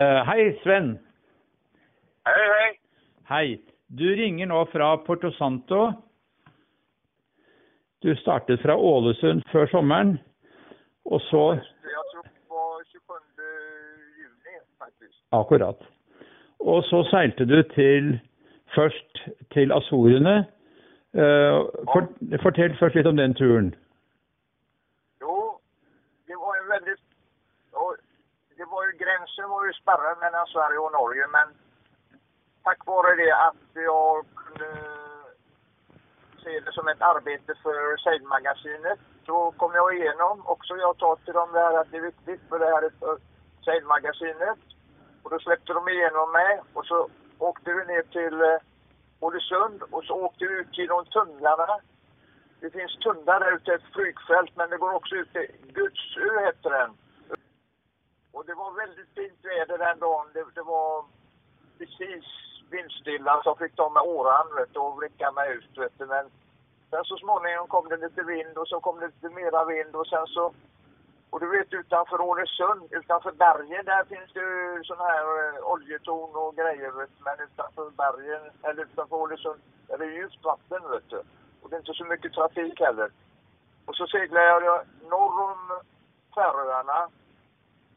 Eh, hei, Sven. Hei, hei. Hei. Du ringer nå fra Porto Santo. Du startet fra Ålesund før sommeren, og så Jag tror på 27 juni faktiskt. Akkurat. Og så seilte du til først til Azorene. Eh, for, fortell først litt om den turen. Jo, det var ju väldigt... Och det var gränsen var ju spärrad mellan Sverige och Norge men tack vare det att jag kunde se det som ett arbete för Seidmagasinet så kom jag igenom också jag tar till dem där att det är viktigt för det här är för Seidmagasinet. Och då släppte de igenom mig och så åkte vi ner till eh, Ålesund och så åkte vi ut genom tunnlarna. Det finns tunnlar där ute, ett flygfält, men det går också ut till Gudsö heter den. Och det var väldigt fint väder den dagen. Det, det var precis vindstilla så fick de med åran vet, och vricka mig ut. Vet. Men sen så småningom kom det lite vind och så kom det lite mera vind och sen så och du vet utanför Ålesund, utanför bergen, där finns det ju sån här eh, oljetorn och grejer vet, men utanför bergen, eller utanför Ålesund, där är det djupt vatten vet du. Och det är inte så mycket trafik heller. Och så seglade jag norr om Färöarna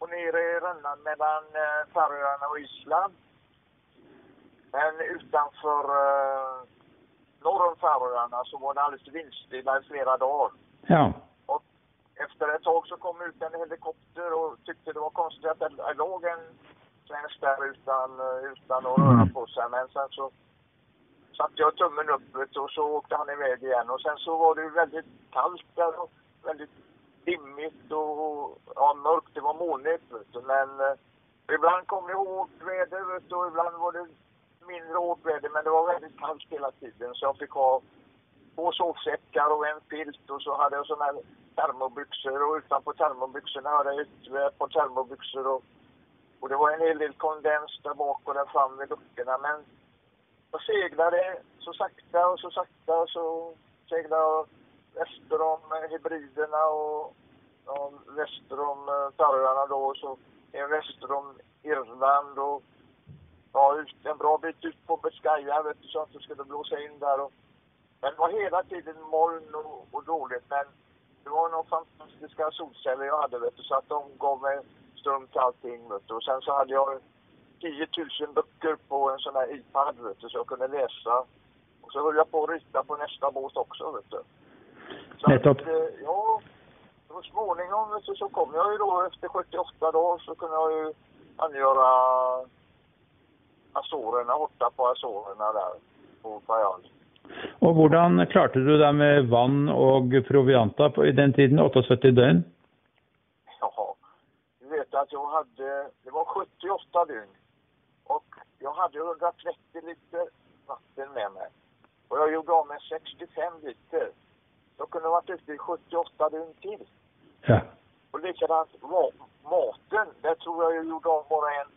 och ner i rännan mellan eh, Färöarna och Island. Men utanför eh, norr om Färöarna så var det alldeles vindstilla i flera dagar. Ja. Och efter ett tag så kom ut en helikopter och tyckte det var konstigt att det låg en svensk där utan, eh, utan att röra på sig. Men sen så satte jag tummen upp och så åkte han iväg igen. Och sen så var det väldigt kallt där och väldigt dimmigt och ja. Det var molnigt. Men eh, ibland kom det hårt väder och ibland var det mindre hårt väder. Men det var väldigt kallt hela tiden så jag fick ha två sovsäckar och en filt och så hade jag såna här termobyxor och utanpå termobyxorna hade jag ytterligare ett par termobyxor och, och det var en hel del kondens där bak och där fram vid luckorna men jag seglade så sakta och så sakta och så seglade jag väster om hybriderna och ja, väster om eh, Färöarna då så en väster om Irland och ja, ut, en bra bit ut på Biscaya vet du så att det skulle blåsa in där och men det var hela tiden moln och, och dåligt men det var några fantastiska solceller jag hade vet du så att de gav mig ström till allting vet du. Och sen så hade jag 10 000 böcker på en sån här iPad vet du så jag kunde läsa. Och så höll jag på att rita på nästa båt också vet du. Så att, eh, ja, och småningom du, så kom jag ju då efter 78 dagar så kunde jag ju angöra Azorerna, borta på Azorerna där på Fayal. Og hvordan klarte du deg med vann og provianta på, i den tiden? 78 døgn? Ja, du vet att jag hade, det var 78 dygn och jag hade 130 liter vatten med mig. Och jag gjorde av med 65 liter. Jag kunde varit ute i 78 dygn till. Ja. Och likadant ma- maten, där tror jag jag gjorde av bara en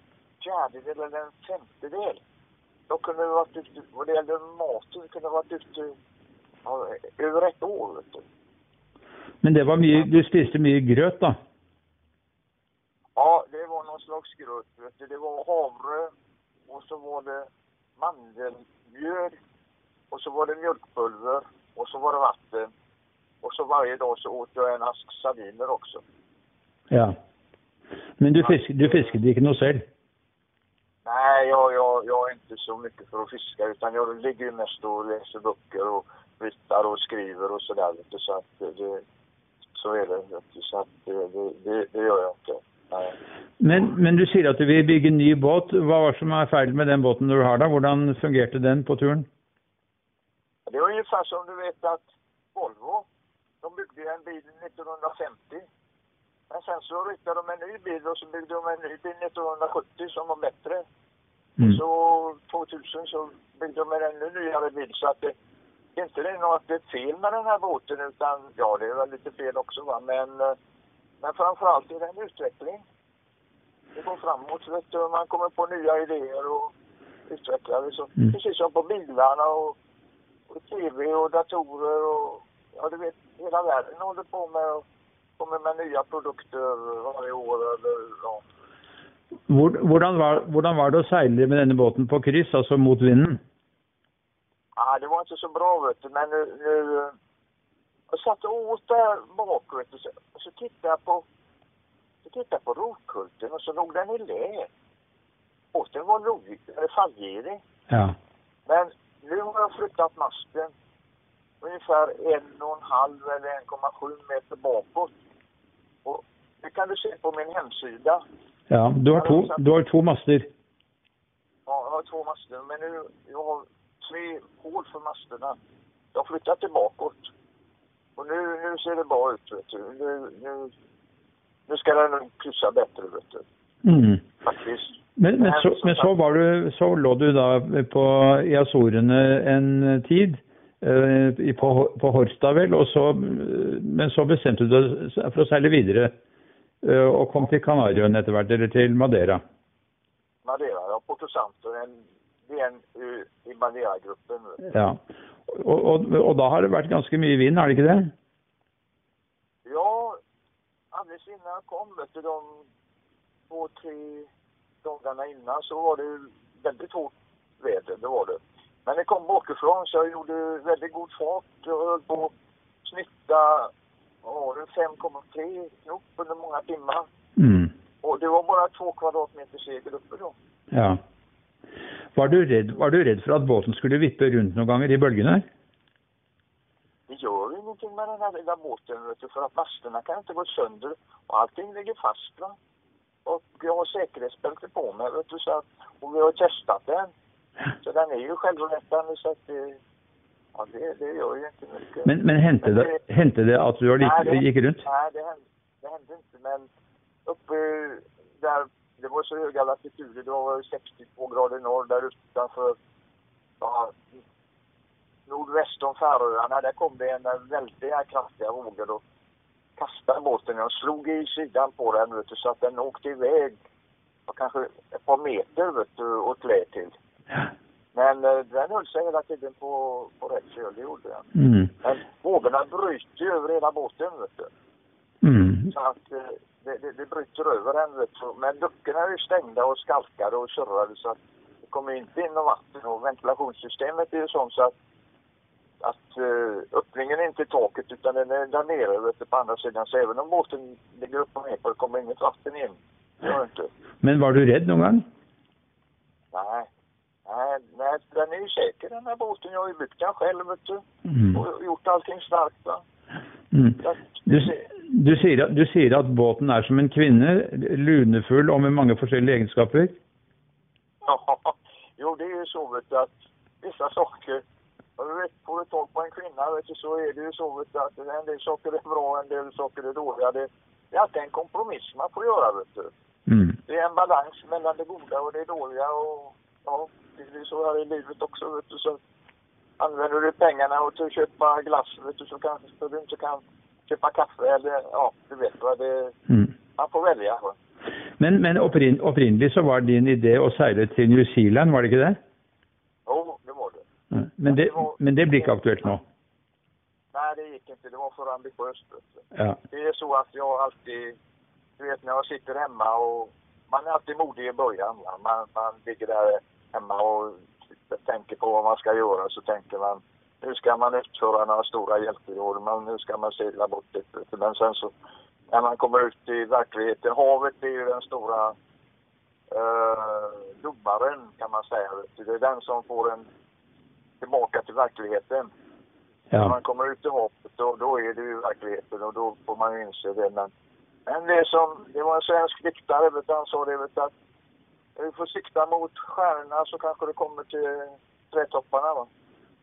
fjärdedel eller en femtedel. Jag kunde ha varit ute, vad det gällde maten, kunde ha varit ute ja, över ett år. Vet du. Men det var mye, du spiste mye grøt, da? Ja, det var någon slags gröt. Vet du. Det var havre och så var det mandelmjöl och så var det mjölkpulver och så var det vatten. Och så varje dag så åt jag en ask sardiner också. Ja. Men du, fisk, du fisket ikke noe selv? Nej, jag, jag, jag är inte så mycket för att fiska utan jag ligger ju mest och läser böcker och ritar och skriver och sådär. du. Så att det, så är det. Så att det, det, det, gör jag inte. Nej. Men, men du sier at du vil bygge en ny båt. Hva var det som er feil med den båten du har da? Hvordan fungerte den på turen? Det är ungefär som du vet att Volvo, de byggde ju en bil 1950. Men sen så ritade de en ny bil och så byggde de en ny bil 1970 som var bättre. Mm. Så 2000 så byggde de en ännu nyare bil så att det inte det är något det är fel med den här båten utan ja det är väl lite fel också va men eh, men framförallt är det en utveckling. Det går framåt vet du, man kommer på nya idéer och utvecklar det så. Mm. Precis som på bilarna och, och tv och datorer och ja du vet hela världen håller på med och kommer med nya produkter varje år eller ja. Hvor, hvordan, var, hvordan var det å seile med denne båten på kryss, altså mot vinden? Ja, det var inte så bra vet du, men nu, nu jag satt och åt där bak vet du, och så tittade jag på så tittade på rotkulten och så låg den i lä. Båten var eller fallgirig. Ja. Men nu har jag flyttat masten ungefär en och en halv eller 1,7 meter bakåt. Och det kan du se på min hemsida. ja. Du har to, du har to master. Ja, jag har två master, men nu jag har tre hål för masterna. Jag har flyttat det bakåt. Och nu, nu ser det bra ut, vet du. Nu, nu, nu ska den nog kryssa bättre, vet du. Mm. Faktiskt. Men, men, så, men så, var du, så lå du da på, i Azorene en tid, på, på Horstad vel, og så, men så bestemte du deg for å seile videre eh, og kom til Kanariøyene etter hvert, eller til Madeira. Madeira, ja, Porto Santo, en, det är en uh, i Madeira-gruppen. Ja. Og, og, og da har det vært ganske mye vind, er det ikke det? Ja, alldeles innan jag kom, vet du, de två, tre dagarna innan så var det väldigt hårt väder, det var det. Men det kom bakifrån så jag gjorde väldigt god fart. Jag höll på att snitta, vad var det, 5,3 knop under många timmar. Mm. Och det var bara två kvadratmeter segel uppe då. Ja. Var du, redd, var du redd for at båten skulle vippe rundt noen ganger i bølgene? Det gör ingenting med den här lilla båten, du, för att masterna kan inte gå sönder och allting ligger fast. Va? Och jag har säkerhetsbälte på mig, vet du, så att, och vi har testat den. Så den är ju självrättande så att det, ja, det, det gör ju inte mycket. Men, men hendte, det, hendte det at du Nej, gikk, gikk rundt? Nej, det hände, det hände inte, men uppe där, det var så höga latituder, det var 62 grader norr där utanför, ja, nordväst om Färöarna, där kom det en väldiga kraftiga vågor och kastade båten. Jag slog i sidan på den, vet du, så att den åkte iväg, ja, kanske ett par meter, vet du, åt lä till. Men eh, den höll sig hela tiden på, på rätt köl, det gjorde den. Mm. Men vågorna bryter ju över hela båten, vet du. Mm. Så att eh, det, det, det bryter över den, vet du. Men luckorna är ju stängda och skalkade och surrade så att det kommer inte in något vatten och ventilationssystemet är ju sånt så att att eh, öppningen är inte i taket utan den är där nere vet du, på andra sidan. Så även om båten ligger upp och ner på det kommer inget vatten in. Det gör inte. Men var du redd noen gang? Nej. Nej, nej, den är ju säker den här båten. Jag har ju byggt den själv vet du. Mm. Och gjort allting starkt va. Mm. Du, du, sier, du sier at båten er som en kvinne, lunefull og med mange forskjellige egenskaper. Ja, jo det är ju så vet du att vissa saker, och du vet, får du tag på en kvinna vet du, så är det ju så vet du, att en del saker är bra, en del saker är dåliga. Det, det är alltid en kompromiss man får göra vet du. Mm. Det är en balans mellan det goda och det dåliga och ja, det är så här i livet också vet du. Så använder du pengarna och till att köpa glass vet du så kanske så du inte kan köpa kaffe eller ja, du vet vad det, Mm. man får välja. Men, men opprinnelig så var din idé å seile til New Zealand, var det ikke det? Jo, det var det. Men det, men det blir ikke aktuelt nå? Nej, det gick inte. Det var för ambitiöst. Ja. Det är så att jag alltid, du vet när jag sitter hemma och man är alltid modig i början. Man, man ligger där hemma och tänker på vad man ska göra så tänker man nu ska man utföra några stora hjältedåd, men nu ska man segla bort lite. Men sen så när man kommer ut i verkligheten, havet är ju den stora eh, domaren kan man säga. Det är den som får en tillbaka till verkligheten. När ja. man kommer ut i havet då, då är det ju verkligheten och då får man ju inse det. Men, men det som, det var en svensk diktare, han sa det, vet du, att vi får sikta mot stjärnorna så kanske det kommer till trädtopparna. Va?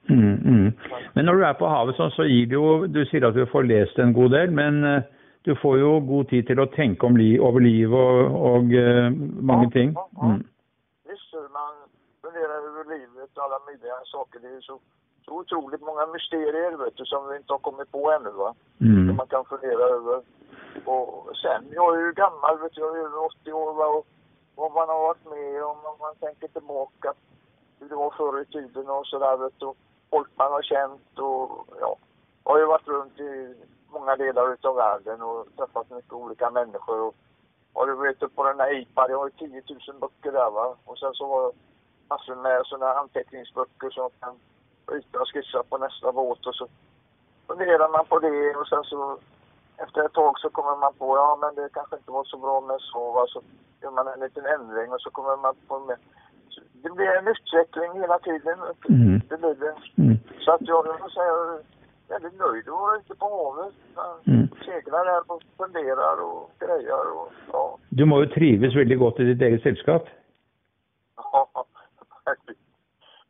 Mm, mm. Men når du er på havet sånn, så gir det jo Du sier at du får lest en god del, men eh, du får jo god tid til å tenke om li, over liv og, og eh, mange Ja, ting. ja, ja. Mm. Visst, man funderar över livet och alla möjliga saker. Det är så, så otroligt många mysterier vet du, som vi inte har kommit på ännu. Va? Som Mm. man kan fundera över. Och sen, jag är ju gammal, vet du, jag är över 80 år va, och vad man har varit med om, om man tänker tillbaka hur det var förr i tiden och sådär vet du. och Folk man har känt och ja, jag har ju varit runt i många delar utav världen och träffat mycket olika människor och har du vet på den här IPA, jag har ju 10 000 böcker där va. Och sen så har jag massor med sådana anteckningsböcker som jag kan rita och skissa på nästa båt och så funderar man på det och sen så efter ett tag så kommer man på, ja men det kanske inte var så bra med så va. Så gör man en liten ändring och så kommer man på med det blir en utveckling hela tiden. Mm. Det blir det. Mm. Så att jag vill säga, väldigt nöjd att vara ute på havet. Man Mm. seglar där och funderar och grejer och ja. Du må jo trives veldig godt i ditt eget selskap. ja faktiskt,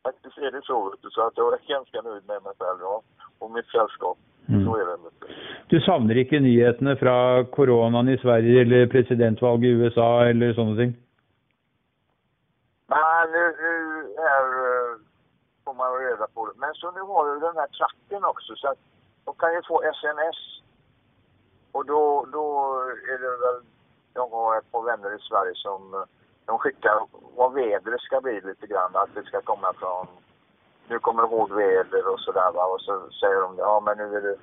faktiskt är det så, så att jag är ganska nöjd med mig själv ja. och mitt sällskap. Mm. Så är det. Vet du. Du savner ikke nyhetene fra koronaen i Sverige eller presidentvalget i USA eller sånne ting? Nej, nu, nu eh, får man reda på det. Men så nu har jag den här tracken också så att de kan ju få sms. Och då, då är det väl, jag har ett par vänner i Sverige som eh, de skickar vad vädret ska bli lite grann. Att det ska komma från, nu kommer hård väder och sådär va. Och så säger de, ja men nu är det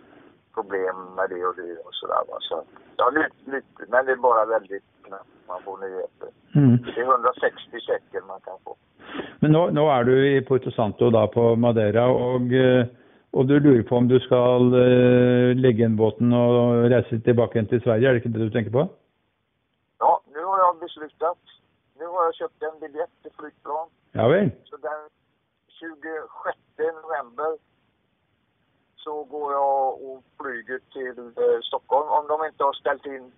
problem med det och det och sådär va. Så, ja, lite, lite, men det är bara väldigt knappt man får nyheter. Mm. Det är 160 checker man kan få. Men nå er du i Porto Santo da på Madeira, og, eh, og du lurer på om du skal eh, legge igjen båten og reise tilbake igjen til Sverige, er det ikke det du tenker på? Ja, nu har jag beslutat. Nu har jag köpt en biljett till flygplan. Ja vel? Så den 26 november så går jag och flyger till eh, Stockholm. Om de inte har ställt in,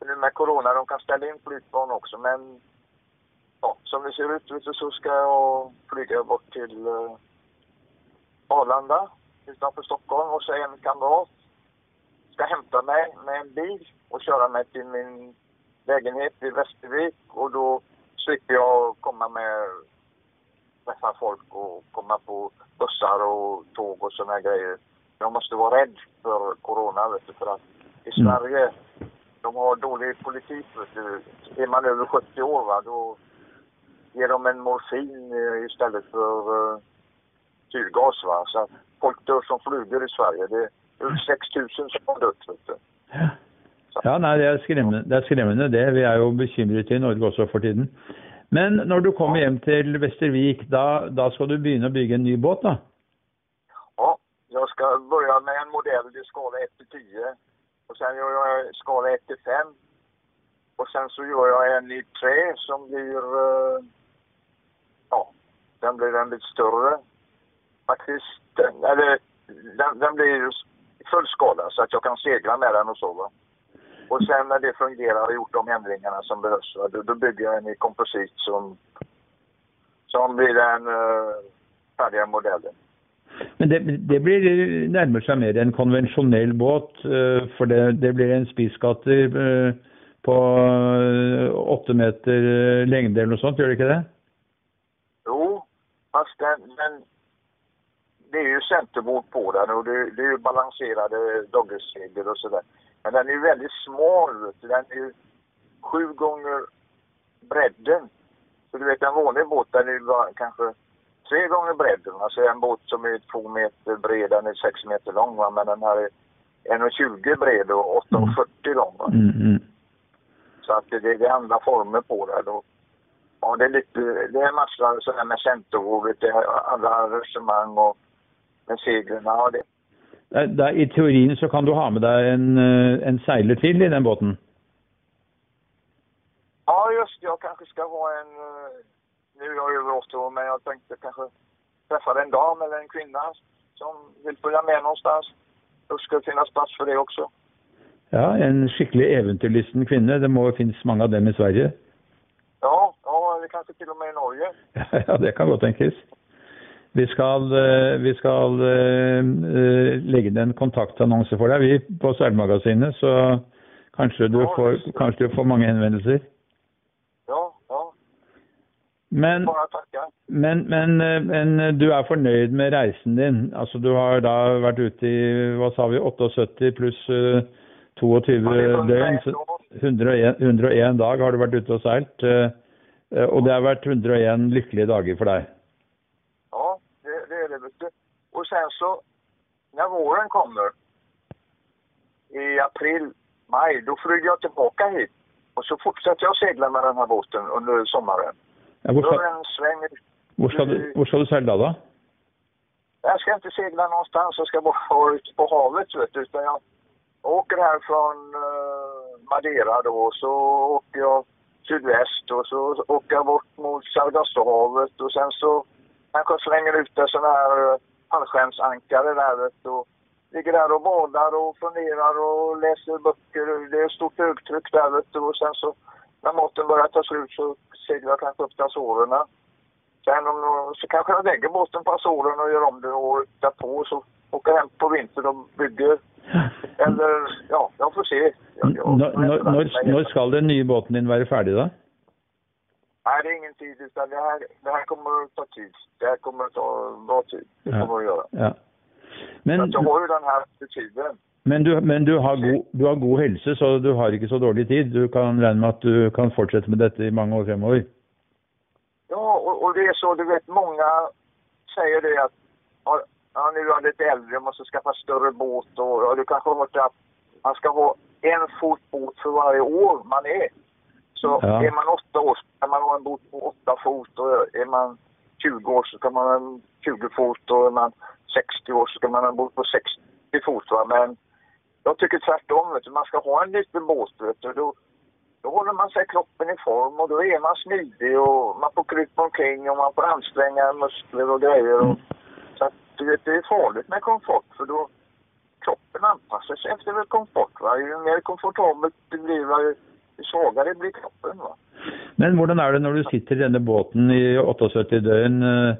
nu med corona, de kan ställa in flygplan också. Men ja, som det ser ut så ska jag flyga bort till eh, Arlanda utanför Stockholm och så en kamrat ska hämta mig med en bil och köra mig till min lägenhet i Västervik och då slipper jag komma med träffa folk och komma på bussar och tåg och såna grejer. Jag måste vara rädd för corona vet du, för att i Mm. Sverige, de har dålig politik vet du. Är man över 70 år va, då ger de en morfin eh, istället för uh, syrgas va. Så att folk dör som flugor i Sverige. Det är över 6 000 som har dött vet du. Ja, nei, det er, skremmende, det er skremmende det. Vi er jo bekymret i Norge også for tiden. Men når du kommer hjem till Västervik, då, då ska du börja bygga en ny båt, da? Ja, jag ska börja med en modell i skala 1 till 10. Och sen gör jag skala 1 till 5. Och sen så gör jag en i trä som blir, eh, ja, den blir en lite större. Faktiskt, eller den, den blir i full skala så att jag kan segla med den och så va. Och sen när det fungerar och gjort de ändringarna som behövs, då, då bygger jag en i komposit som, som blir den uh, färdiga modellen. Men det, det blir, nærmer seg mer en konvensjonell båt, eh, for det, det blir en spisskatter eh, på åtte meter lengde eller noe sånt, gjør det ikke det? Jo, fast den, den det är ju centerbord på den och det, det är ju balanserade doggersegel och sådär. Men den är ju väldigt smal, vet du. den är ju sju gånger bredden. Så du vet en vanlig båt den är ju bara kanske tre gånger bredden. Alltså en båt som är två meter bred, den är sex meter lång va? men den här är 1,20 bred och 8,40 lång. Va? Mm, mm. Så att det, det är andra former på det. Och, ja, det är lite, det är massor sådär med det är andra arrangemang och med seglen. Ja, det, Det er- det er- I teorien så kan du ha med deg en, eh, en seiler til i den båten. ja, just det, jag kanske ska ha en, eh, nu är jag över 80 år, men jag tänkte kanske träffa en dam eller en kvinna som vill följa med någonstans. Då ska det finnas plats för det också. Ja, en skikkelig eventyrlysten kvinne. Det må jo finnes mange av dem i Sverige. Ja, ja, eller kanske till och med i Norge. Ja, det kan godt tenkes. Vi skal, eh, vi skal eh, eh, legge inn en kontaktannonse for deg vi på Seilmagasinet, så kanskje du, får, kanskje du får mange henvendelser. Ja, ja, Men, men, men, men du er fornøyd med reisen din? Altså Du har da vært ute i hva sa vi, 78 pluss eh, 22 Ja, det är døgn? så 101, 101 dag har du vært ute og seilt. Og det har vært 101 lykkelige dager for deg. Ja, det, det är det vet du. Och sen så, när våren kommer i april, maj, då flyger jag tillbaka hit Och så fortsätter jag segla med den här båten under sommaren. Ja, hvor, Då är skal, det en sväng. hvor, skal du, skal du seile da, da? Jag ska inte segla någonstans, jag ska bara vara ute på havet vet du. Utan jag åker här från uh, Madeira då, och så åker jag sydväst och så åker jag bort mot Sargassohavet och sen så kanske jag slänger ut en sån här uh, fallskärmsankare där. Och ligger där och badar och funderar och läser böcker. Det är stort högtryck där. Och sen så när maten börjar ta slut så seglar jag kanske upp Azorerna. Sen om, så kanske jag lägger båten på Azoren och gör om det året därpå så åker jag hem på vintern och bygger. Eller ja, jag får se. Jag, jag, Når, når, når, når skal den nye båten din være ferdig, da? Nej, det är ingen tid utan det här, det här kommer att ta tid. Det här kommer att ta bra tid. Det Ja. kommer att göra. Ja. Så Men, att jag har ju den här tiden. men, du, men du, har god, du har god helse, så du har ikke så dårlig tid. Du kan regne med at du kan fortsette med dette i mange år fremover. Ja, och, och det är så, du vet, många säger det att ja, ja, nu är jag lite äldre, måste skaffa större båt och ja, du kanske har hört att man ska ha en fot båt för varje år man är. Så Ja. är man åtta år så kan man ha en båt på åtta fot och är man 20 år så kan man ha en 20 fot och är man 60 år så kan man ha en båt på 60 fot. Va? Men jag tycker tvärtom, vet du. man ska ha en liten båt. Vet du. Då, då håller man sig kroppen i form och då är man smidig och man får krypa omkring och man får anstränga muskler och grejer. Och, så att, du vet, det är farligt med komfort för då kroppen anpassar sig efter komfort. Va? Ju mer komfortabelt det blir, va, svagare blir kroppen. Va? Men hvordan er det når du sitter i denne båten i 78 døgn? eh,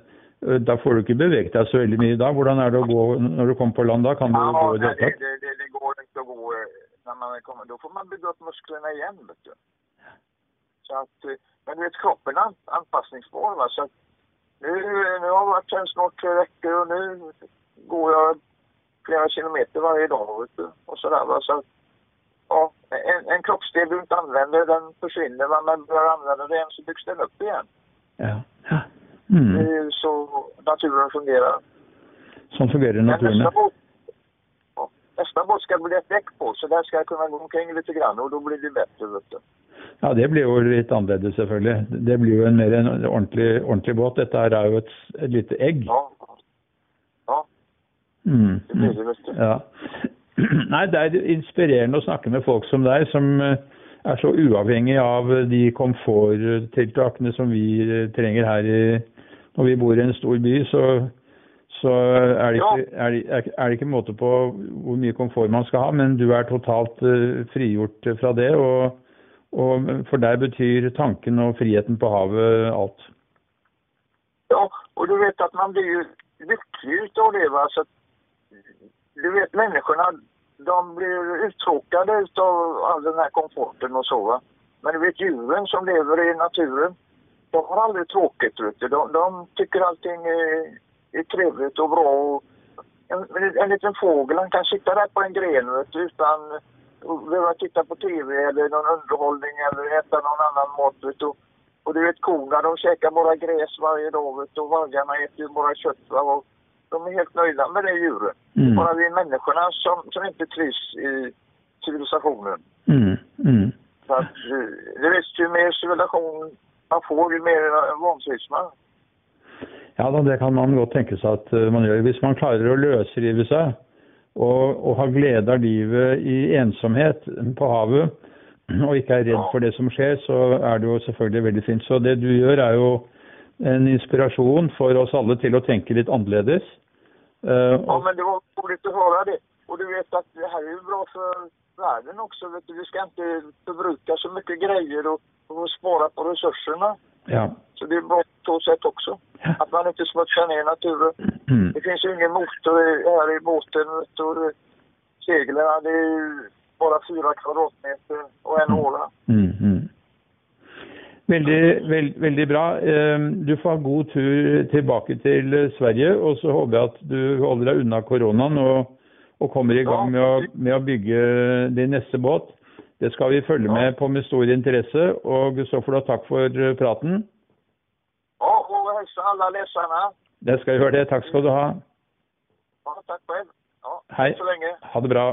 Da får du ikke beveget deg så veldig mye da. Hvordan er det å gå når du kommer på land da? Kan du gå Ja, i det nej, hele det, det, det, går inte att gå eh, när man kommer. Då får man bygga upp musklerna igen. Vet du. Så att, eh, men du vet, kroppen är an- anpassningsbar. Va? Så att nu, nu har jag varit här snart tre veckor och nu går jag flera kilometer varje dag. Vet du, och sådär, va? Så att, en, en kroppsdel du inte använder, den försvinner. Va? Men börjar använda den så byggs den upp igen. Ja. ja. Det Mm. är ju så naturen fungerar. Sånn fungerer Men naturen. nästa båt, nästa båt ska bli ett däck på, så där ska jag kunna gå omkring lite grann och då blir det bättre. Vet du. Ja, det blir jo litt annerledes, selvfølgelig. Det blir jo en mer en ordentlig, ordentlig båt. Dette her er jo et, et lite egg. Ja. Ja, Mm. det blir Mm. det. Vet du. Ja. Nei, det er inspirerende å snakke med folk som deg, som eh, er så uavhengig av de komforttiltakene som vi eh, trenger her i Når vi bor i en stor by, så, så er, det ikke, er, det, er det ikke måte på hvor mye komfort man skal ha, men du er totalt eh, frigjort fra det. Og, og for deg betyr tanken og friheten på havet alt. Ja, och du vet att man blir ju lycklig utav det. Va? Så du vet människorna, de blir uttråkade av all den här komforten och så. Va? Men du vet djuren som lever i naturen, de har aldrig tråkigt. Vet du. De, de tycker allting är, är trevligt och bra. Och en, en, en liten fågel, han kan sitta där på en gren vet du, utan att behöva titta på tv eller någon underhållning eller äta någon annan mat. Vet du. Och du vet korna, de käkar bara gräs varje dag vet du, och vargarna äter ju bara kött. Va? Och de är helt nöjda med det djuret. Mm. Bara vi människorna som, som inte trivs i civilisationen. Mm. Mm. Så att, eh, du vet, ju mer civilisation man får, ju mer vantrivs man. Ja da, det kan man godt tenke seg at eh, man gjør. Hvis man klarer å løsrive seg og, og ha glede av livet i ensomhet på havet, og ikke er redd for det som skjer, så er det jo selvfølgelig veldig fint. Så det du gjør er jo en inspirasjon for oss alle til å tenke litt annerledes. Eh, Ja, men det var roligt att höra det. Och du vet att det här är ju bra för världen också. Vet du. Vi ska inte förbruka så mycket grejer och, och spara på resurserna. ja. Så det är bra på så sätt också. Att man inte smutsar ner naturen. Mm. Det finns ju ingen motor här i båten. och Seglen, det är ju bara fyra kvadratmeter och en åla. Mm, mm. Veldig, veld, veldig bra. Eh, Du får ha god tur tilbake til Sverige, og så håper jeg at du holder deg unna koronaen og, og kommer i gang med å, med å bygge din neste båt. Det skal vi følge med på med stor interesse, og så får du ha takk for praten. Ja, och hälsa alla läsarna. Det skal jeg gjøre det. Takk skal du ha. Ja, Hej. så länge. Ha det bra.